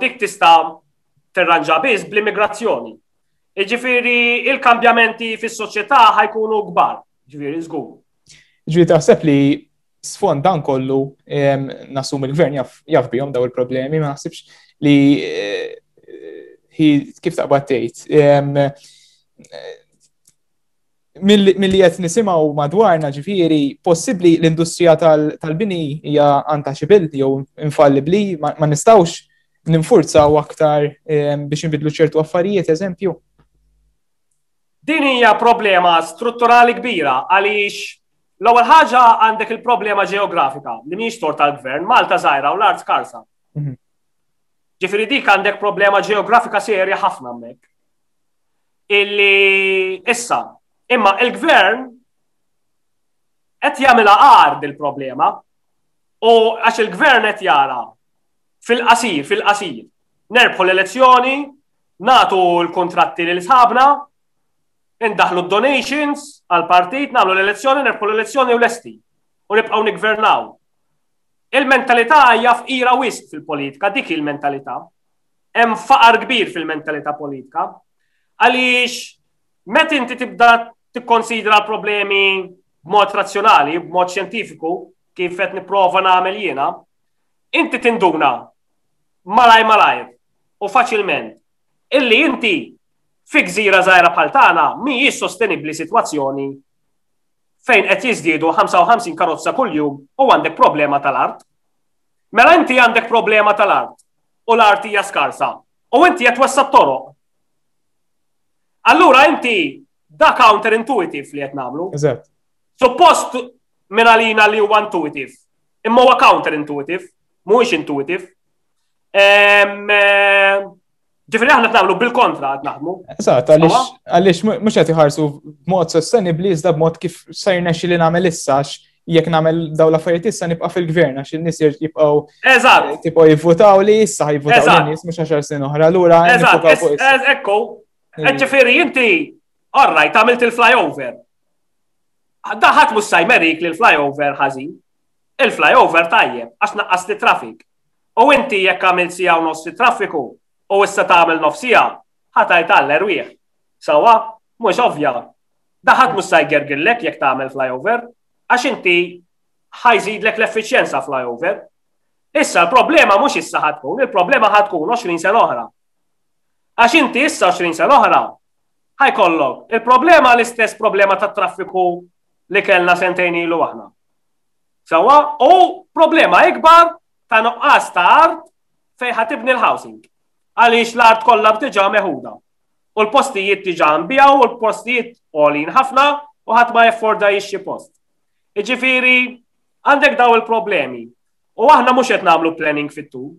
dik tista' terranġa biss bl-immigrazzjoni. Ġifiri, il-kambjamenti fis-soċjetà ħajkunu kbar, ġifiri żgur. Ġifiri taħseb li sfond dan kollu nasum il-gvern jaf bihom daw il-problemi, ma naħsibx li eh, kif taqbad tgħid Milli qed nisimgħu madwarna ġifieri possibbli l-industrija tal-bini hija untouchable jew infallibbli, ma nistgħux ninfurzaw aktar ehm, biex nbidlu ċertu affarijiet, eżempju. Din hija problema strutturali kbira għaliex l-ewwel ħaġa għandek il-problema ġeografika li mhix tor tal-gvern, Malta żgħira u l-art karsa. Mhm. Ġifieri dik għandek problema ġeografika serja ħafna hemmhekk. illi issa, imma il-gvern qed jagħmilha għar dil-problema u għax il-gvern qed jara fil-qasir, fil-qasir, nerbħu l-elezzjoni, natu l-kontratti li sħabna, indaħlu donations għal partit, nagħmlu l-elezzjoni, nerbħu l-elezzjoni u lesti u nibqgħu nigvernaw. Il-mentalità hija fqira wisq fil-politika, dik il-mentalità. hemm faqar kbir fil-mentalità politika għaliex meta inti tibda tikkonsidra l-problemi b'mod razzjonali, b'mod xjentifiku, kif qed nipprova nagħmel jiena, inti tinduna malaj malaj u faċilment illi inti fi gżira żgħira bħal tagħna mhijiex sostenibbli sitwazzjoni fejn qed jiżdiedu 55 karozza kuljum u għandek problema tal-art. Mela inti għandek problema tal-art u l-art hija skarsa u inti qed twessa' t-toroq. Allura inti da counterintuitive li qed nagħmlu. Eżatt. Suppost minn għalina li huwa intuitive. Imma huwa counterintuitive, mhuwiex intuitive. Ġifieri aħna nagħmlu bil-kontra qed naħdmu. Eżatt, għaliex mhux qed iħarsu b'mod sostenibbli iżda b'mod kif sajrna xi li nagħmel issa jekk nagħmel dawn l-affarijiet issa nibqa' fil-gvern għax in-nies jibqgħu Eżatt. tibqgħu jivvutaw li issa jivvutaw Eżatt. lin nies mhux għaxar snin oħra. Allura Eżatt, nifokaw fuq issa. es- ekku, Mm. ġifiri inti, all right, għamilt il-flyover. Daħat mus sajmerik li l-flyover ħażin, il-flyover tajjeb, għax naqqas li trafik. U inti jekk għamilt sija u nofs traffiku, u issa tagħmel nofsija, ħatajt għall-erwieħ. Sawa, mhux ovvja. Daħat mhux sajgergillek jekk tagħmel flyover, għax inti ħajżidlek l-effiċjenza flyover. Issa l-problema mhux issa ħatkun, il-problema ħatkun 20 sena oħra. Għax inti issa 20 sena oħra ħajkollok il-problema l-istess problema ta' traffiku li kellna sentejn ilu aħna. Sawa, u problema ikbar ta' nuqqas ta' art fejn ħatibni l-housing. Għaliex l-art kollha btiġa meħuda. U l-postijiet diġà nbiegħu u l-postijiet għolin ħafna u ħadd ma jefforda jixxi post. Iġifieri għandek daw il-problemi. U aħna mhux qed nagħmlu planning fit-tul.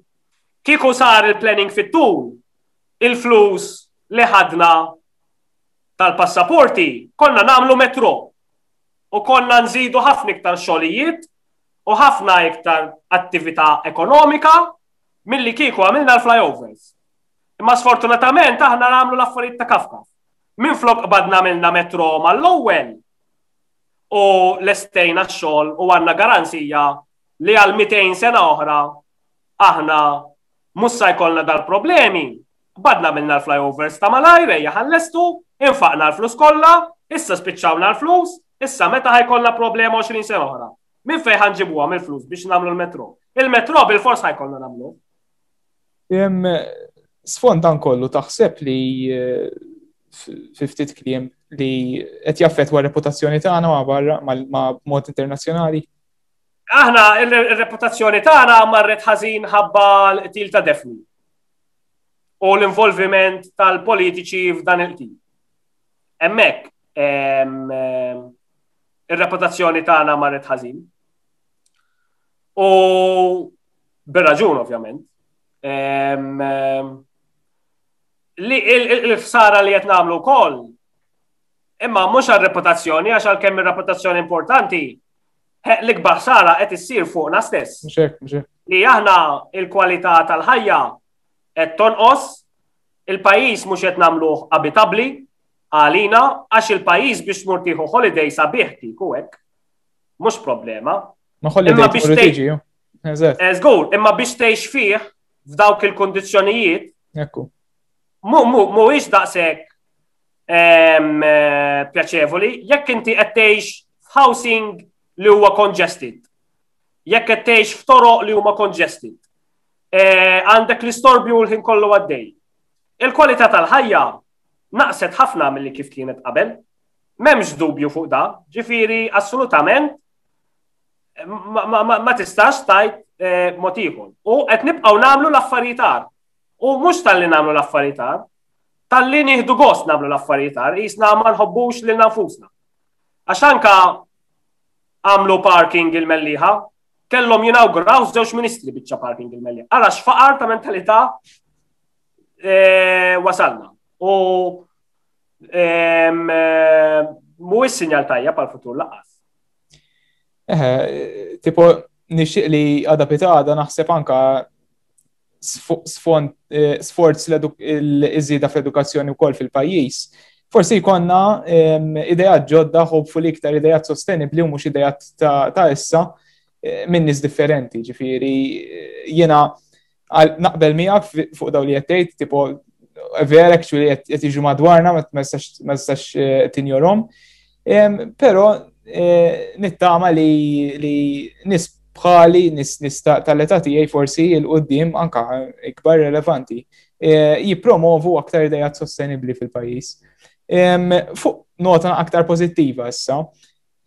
Kieku sar il-planning fit-tul, il-flus li ħadna tal-passaporti konna nagħmlu metro u konna nżidu ħafna iktar xogħlijiet u ħafna iktar attività ekonomika milli kieku għamilna l-flyovers. Imma sfortunatament aħna nagħmlu l-affarijiet ta' kafka. Min flok qbadna għamilna metro mal-ewwel u lestejna x-xogħol u għandna garanzija li għal 200 sena oħra aħna mussa jkollna dal-problemi. Badna minna l-flyovers ta' malajr, ejja ħallestu, infaqna l-flus kollha, issa spiċċawna l-flus, issa meta ħajkollna problema 20 sena oħra. Min fejn ħanġibuha mill-flus biex nagħmlu l-metro? Il-metro bil-fors ħajkollna nagħmlu. Sfond dan kollu taħseb li eh, fi ftit kliem li qed jaffettwa reputazzjoni tagħna ma' barra ma' mod internazzjonali? Aħna ir-reputazzjoni tagħna marret ħażin ħabba l-qtil ta' Defni u l-involviment tal-politiċi f'dan il-qtil. Hemmhekk ir-reputazzjoni tagħna marret ħażin. U bir-raġun ovvjament. Il-ħsara li qed nagħmlu wkoll imma mhux għal reputazzjoni għax għal kemm ir-reputazzjoni importanti l-ikbar ħsara qed issir fuqna stess. Li aħna il-kwalità tal-ħajja qed tonqos, il-pajjiż mhux qed nagħmluh abitabbli għalina għax il-pajjiż biex tmur tieħu holiday sabiħ kieku hekk. Mhux problema, Ma ħolli Imma dejt biex morru tgħid- tiġi, jo. Eżatt, Eh, Żgur, imma biex tgħix fih f'dawk il-kundizzjonijiet ekku. mu- mu- mhuwiex daqshekk ehm, eh, pjaċevoli jekk inti qed tgħix f'housing li huwa congested. Jekk qed tgħix f'toroq li huma congested. Eh, Għandek l-istorbju l-ħin kollu għaddej. Il-kwalità tal-ħajja naqset ħafna milli kif kienet qabel. M'hemmx dubju fuq da, ġifieri assolutament ma tistax tajt eh, mod ieħor. U qed nibqgħu nagħmlu l-affarijiet U mhux tal-li nagħmlu l-affarijiet tal-li nieħdu gost nagħmlu l-affarijiet jisna ma nħobbux lil nafusna. Għax anka għamlu parking il-melliħa, kellhom jinawguraw żewġ ministri biċċa parking il-melliħa. Ara x'faqar ta' mentalità eh, wasalna. U Mhuwiex sinjal tajja pal futur laqas. Eh, tipo, nixtieq li għada pitada naħseb anka sfond eh, sforz l-iżida fl-edukazzjoni wkoll fil-pajjiż. Forsi jkollna idejat ġodda, hopefully iktar idejat sostenibli u mhux idejat ta' issa eh, minn nies differenti, ġifieri jiena naqbel miegħek fuq daw li qed tgħid, tipo vera actually qed jiġu madwarna ma tistax eh, tinjorhom. Però eh, nittama li nis bħali nis nista tal-età tiegħi forsi il qudiem anka ikbar relevanti eh, jippromovu aktar idejat sostenibbli fil-pajjiż. Fuq nota aktar pożittiva issa,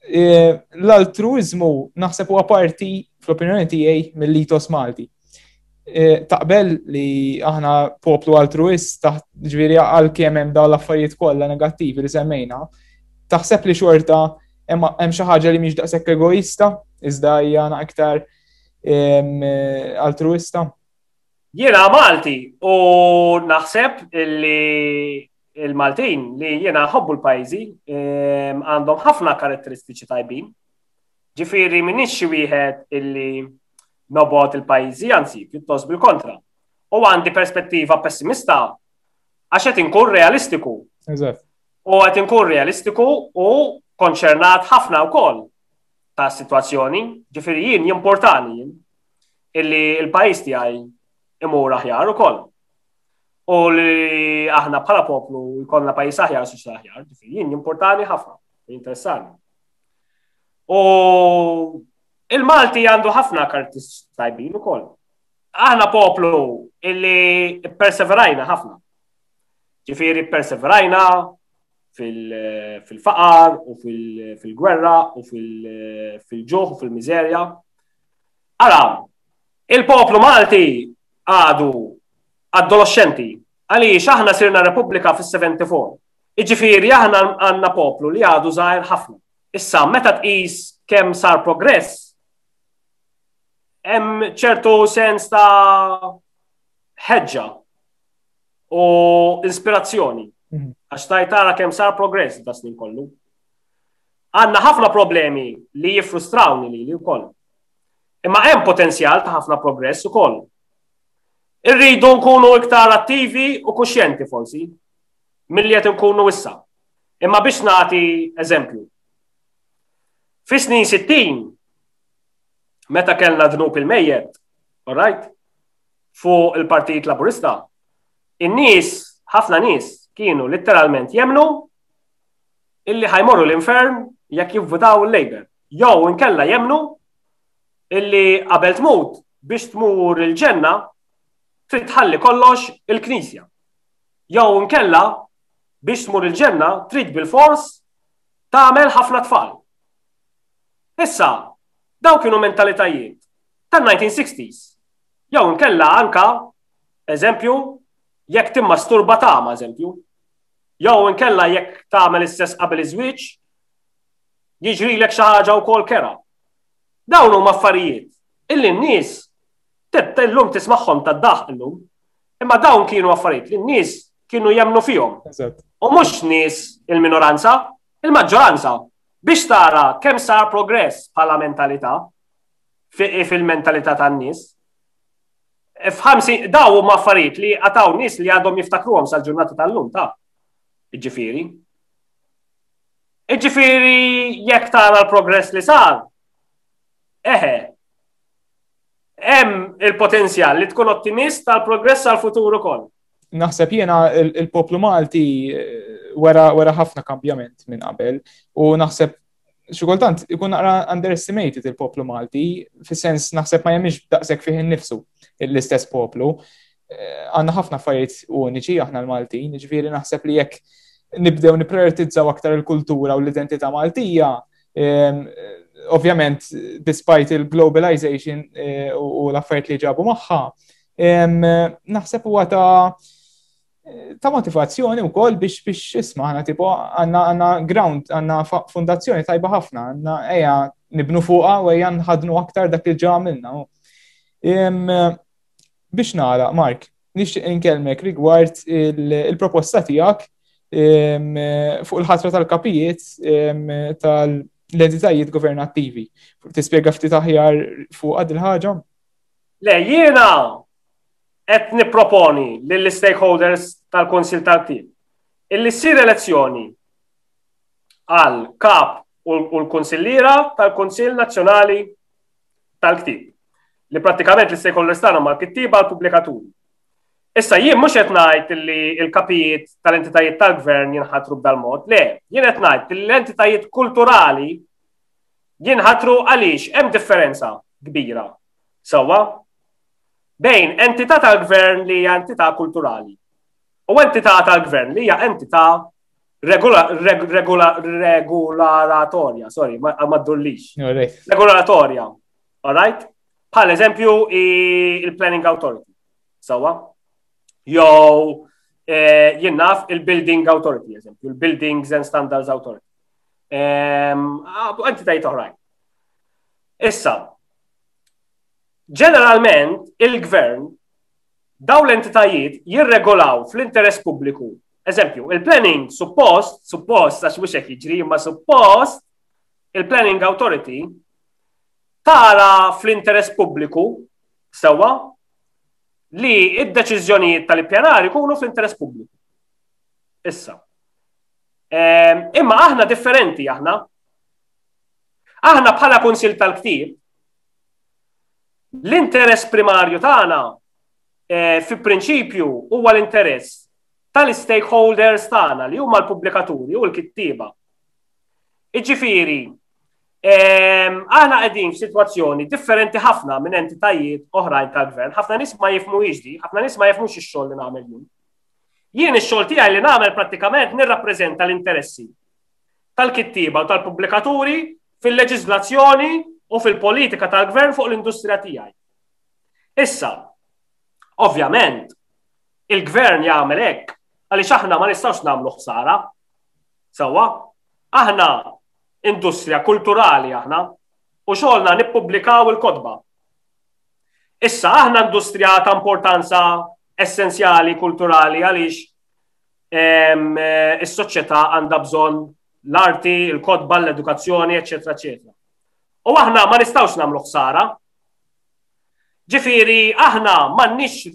Eh, l-altruizmu naħseb huwa parti fl-opinjoni tiegħi mill-litos Malti. Eh, taqbel li aħna poplu altruist taħt ġviri għal kemm hemm dawn l-affarijiet kollha negattivi li semmejna, taħseb li xorta hemm xi ħaġa li mhix daqshekk egoista, iżda hija aktar eh, altruista. Jiena Malti u naħseb li il-Maltin li jena ħobbu l-pajzi ehm, għandhom ħafna karatteristiċi tajbin. Ġifiri minix xi wieħed illi nobot il-pajzi, anzi, pjuttost bil-kontra. U għandi perspettiva pessimista għax qed inkun realistiku. Eżatt. U qed inkun realistiku u konċernat ħafna wkoll ta' situazzjoni, ġifiri jien jimportani jien illi il-pajis tiegħi imur aħjar ukoll. u li aħna bħala poplu jkollna pajis aħjar u soċjetà aħjar, jien importani ħafna, interessani. U il-Malti għandu ħafna kartisti tajbin ukoll. Aħna poplu illi perseverajna ħafna. Ġifieri perseverajna fil-faqar u fil-gwerra u fil-ġuħ u fil-miżerja. Ara, il-poplu Malti għadu Adoloxxenti, Għaliex aħna sirna repubblika fis-74. Jiġifieri aħna għandna poplu li għadu żgħir ħafna. Issa meta tqis kemm sar progress, hemm ċertu sens ta' ħeġġa u ispirazzjoni. Mhm. Għax tajt tara kemm sar progress da snin kollu. Għanna ħafna problemi li jiffrustrawni li li wkoll. Imma hemm potenzjal ta' ħafna progress ukoll. Irridu nkunu iktar attivi u kuxjenti forsi, milli qed nkunu issa. Imma biex nagħti eżempju. Fi snin 60, meta kellna dnub il-mejjet, alright, fuq il-Partit Laburista, in-nies, ħafna nies, kienu literalment jemnu illi ħajmorru l-infern jekk jivvutaw l-Labor. Jow inkella jemnu illi qabel tmut biex tmur il-ġenna trid tħalli kollox il-Knisja. Jew nkella biex tmur il-ġenna trid bil-fors tagħmel ħafna tfal. Issa, daw kienu mentalitajiet tan-1960s. Jew nkella anka, eżempju, jekk timma sturba tama, eżempju. Jew nkella jekk tagħmel istess qabel iż-żwieġ, jiġri lek xi ħaġa wkoll kera. Dawn huma affarijiet illi n-nies illum tismagħhom tad-daħq illum, imma dawn kienu affarijiet li n-nies kienu jemnu fihom. U mhux nies il-minoranza, il-maġġoranza biex tara kemm sar progress bħala mentalità fil-mentalità tan-nies. F'ħamsin daw huma affarijiet li għataw nies li għadhom jiftakruhom sal-ġurnata tal-lum ta' ġifieri. Iġifiri, jekk tara l-progress li sar, eħe, hemm il-potenzjal li tkun ottimist tal progress għal futur ukoll. Naħseb jiena il-poplu Malti eh, wera ħafna kambjament minn qabel u naħseb xikultant ikun naqra underestimated il-poplu Malti, fis-sens naħseb ma jemix daqshekk fih innifsu l-istess poplu. għandna ħafna affarijiet uniċi aħna l-Maltin, ġifieri naħseb li jekk nibdew niprioritizzaw aktar il-kultura u l-identità Maltija, ehm, ovvjament, despite il-globalization eh, u l-affarijiet li ġabu magħha, ehm, naħseb huwa ta' ta' motivazzjoni u koll biex biex isma għana tipo għanna għanna ground għanna fundazzjoni tajba ħafna għanna eja nibnu fuqa u eja nħadnu aktar dak li ġamilna. Biex nagħlaq, Mark, nixtieq inkellmek rigward il-proposta tiegħek fuq il-ħatra tal-kapijiet tal-entitajiet governattivi. Tispjega ftit aħjar fuq għad il-ħaġa? Le, jiena qed nipproponi lill-stakeholders tal-Kunsill tal-Ktieb illi ssir elezzjoni għall-kap u l-kunsilliera tal-Kunsill Nazzjonali tal-ktib. Li prattikament li se jkollu istana mal kittiba għal pubblikaturi. Issa jien mhux qed ngħid li l-kapijiet tal-entitajiet tal-gvern jinħatru b'dal-mod, le, jien qed ngħid li l-entitajiet kulturali jinħatru għaliex hemm differenza kbira. Sewwa bejn entità tal-gvern li hija entità kulturali u entità tal-gvern li hija entità regolatorja, sorry, ma ddullix. Regolatorja, all right? Bħal eżempju, il-Planning Authority, sawa? Jow, eh, jinnaf il-Building Authority, eżempju, il-Buildings and Standards Authority. Entitajt ehm, ah, oħrajn. Issa, ġeneralment, il-gvern daw l-entitajiet jirregolaw fl-interess pubbliku Eżempju, il-planning suppost, suppost, għax mhux hekk jiġri, imma suppost il-planning authority tara fl-interess pubbliku sewwa li id-deċiżjonijiet tal-ippjanar ikunu fl-interess pubbliku. Issa. Ehm, imma aħna differenti aħna. Aħna bħala kunsil tal-ktib l-interess primarju tagħna eh, fi prinċipju huwa l-interess tal-istakeholders tagħna li huma l-pubblikaturi u l-kittieba. Iġifieri, ehm, aħna qegħdin f'sitwazzjoni differenti ħafna minn entitajiet oħrajn tal-gvern, ħafna nies ma jifmu jiġdi, ħafna nies ma jifmux ix-xogħol li nagħmel jien. Jien ix-xogħol tiegħi li nagħmel prattikament nirrappreżenta l-interessi tal-kittieba u tal-pubblikaturi fil-leġiżlazzjoni u fil-politika tal-gvern fuq l-industrija tiegħi. Issa, ovvjament, Il-gvern jagħmel hekk għaliex aħna ma nistgħux nagħmlu ħsara. Sewwa, aħna industrija kulturali aħna u xogħolna nippubblikaw il-kotba. Issa aħna industrija ta' importanza essenzjali kulturali għaliex eh, is-soċjetà għandha bżonn l-arti, il-kotba, l-edukazzjoni, eċetera, eċetera. U aħna ma nistawx namlu ħsara. Ġifieri aħna m'għandniex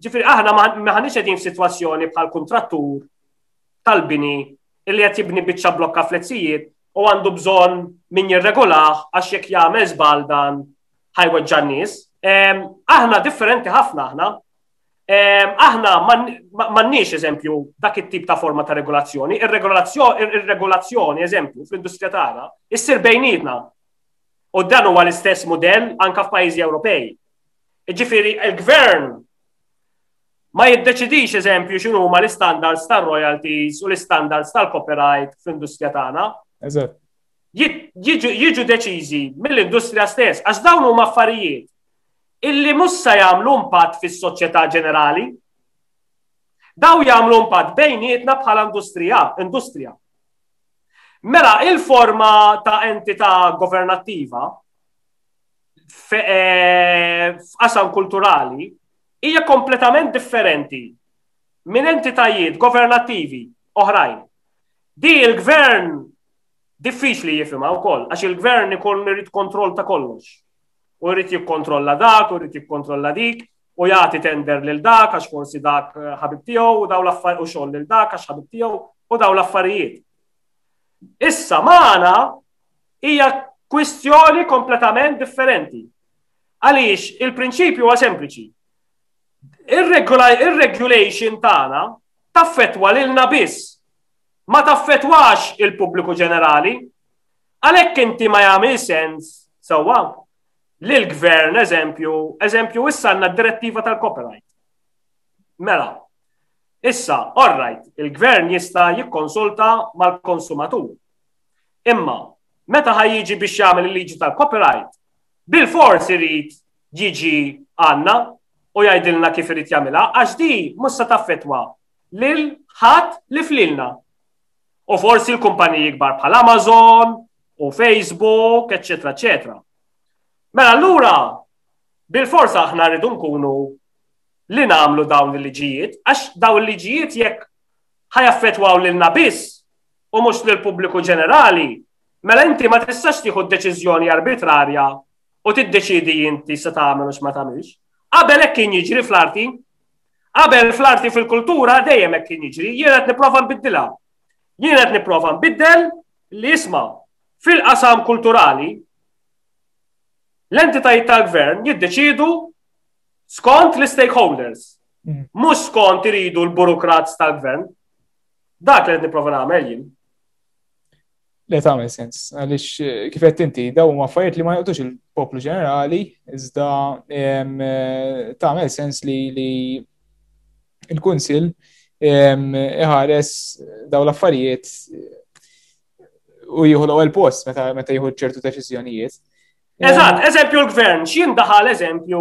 ġifieri aħna ma ħaniex qegħdin f'sitwazzjoni bħal kuntrattur tal-bini illi qed jibni biċċa blokka flezzijiet u għandu bżonn min jirregolah għax jekk jagħmel żball dan ħajweġġa' nies. Ehm, aħna differenti ħafna aħna. Ehm, aħna m'għandniex eżempju dak it-tip ta' forma ta' regolazzjoni. Ir-regolazzjoni, eżempju, fl-industrija tagħna, issir bejnietna U dan huwa l-istess mudell anka f'pajjiżi Ewropej. Ġifieri l-gvern ma jiddeċidix eżempju x'inhu huma l-istandards tar-royalties u l-istandards tal-copyright fl-industrija tagħna. Eżatt. Jiġu deċiżi mill-industrija stess għax dawn huma affarijiet illi mhux se jagħmlu impatt fis-soċjetà ġenerali. Daw jagħmlu impatt bejnietna bħala industrija, industrija. Mela, il-forma ta' entità governattiva eh, f'qasam kulturali hija kompletament differenti minn entitajiet governattivi oħrajn. Di il-gvern diffiċli jifima wkoll, għax il-gvern ikun irid kontroll ta' kollox. U jrid jikkontrolla dak, u jrid jikkontrolla dik, u jagħti tender lil dak għax forsi dak ħabib tiegħu u daw l-affarijiet u xogħol lil dak għax ħabib tiegħu u daw l-affarijiet. Issa magħna hija kwistjoni kompletament differenti. Għaliex il-prinċipju huwa sempliċi. Ir-regulation tagħna taffetwa lilna biss. Ma taffetwax il-pubbliku ġenerali. Għalhekk inti ma jagħmel sens sewwa l-gvern, eżempju, eżempju, issa għanna direttiva tal-copyright. Mela, issa, all right, il-gvern jista jikkonsulta mal-konsumatur. Imma, meta ħajjiġi biex jagħmel il-liġi tal-copyright, bil-fors irid jiġi għanna u jgħidilna kif irid jagħmilha għax di mhux se taffetwa lil ħadd li flilna. U forsi l-kumpaniji kbar bħal Amazon, u Facebook, eċċetera, eċċetera. Mela allura bil-forsa aħna rridu nkunu li nagħmlu dawn il-liġijiet, għax dawn il-liġijiet jekk ħajaffetwaw lil nabis u mhux lil pubbliku ġenerali, mela inti ma tistax tieħu deċiżjoni arbitrarja u tiddeċidi inti se tagħmel u x'ma tagħmilx. Qabel hekk kien jiġri fl-arti, qabel fl-arti fil-kultura dejjem hekk kien jiġri, jien qed nipprova nbiddilha. Jien qed nipprova nbiddel li jisma' fil-qasam kulturali l-entitajiet tal-gvern jiddeċidu skont l-stakeholders, mm. mhux skont iridu l-burokrazz tal-gvern. Dak li qed nipprova nagħmel jien. Le tagħmel sens, għaliex eh, kif qed inti daw huma affarijiet li ma jgħodux il-poplu ġenerali, iżda eh, tagħmel sens li li il-Kunsill iħares dawn l-affarijiet u jieħu l-ewwel post meta meta jieħu ċertu deċiżjonijiet. Eżatt, eżempju l-gvern, x'jien daħal eżempju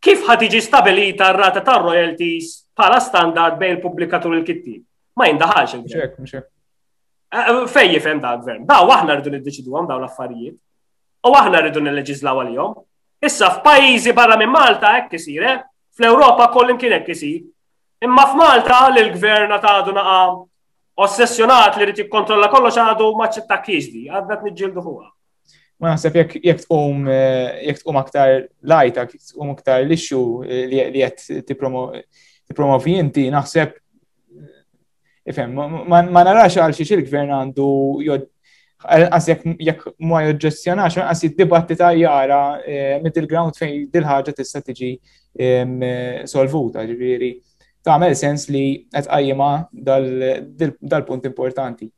kif ħad tiġi stabilita r-rata ta' royalties bħala standard bejn il-pubblikatur u l-kittib. Ma jindaħalx il-gvern. Eh, eh, fej jifhem da' gvern. Da' aħna rridu niddeċidu għam daw l-affarijiet. U aħna rridu nil-leġizlaw għal-jom. Issa f'pajjiżi barra minn Malta hekk isir, eh? Fl-Ewropa kollin kien hekk isir. Imma f'Malta li l-gvern għadu naqa ossessjonat li rrid jikkontrolla kollox għadu ma ċittakiex di, għadna tniġġieldu fuqha. Ma naħseb jekk jekk tqum eh, jekk tqum aktar lajta, jekk tqum aktar lixxu eh, li qed tippromovi inti, naħseb Ifhem, ma narax għal xiex il-gvern għandu għas jekk ma joġġezzjonax, għas id-dibatti ta' jara eh, middle ground fejn dil-ħagġa tista' tiġi solvuta, ġifieri tagħmel sens li qed qajjima dal-punt importanti.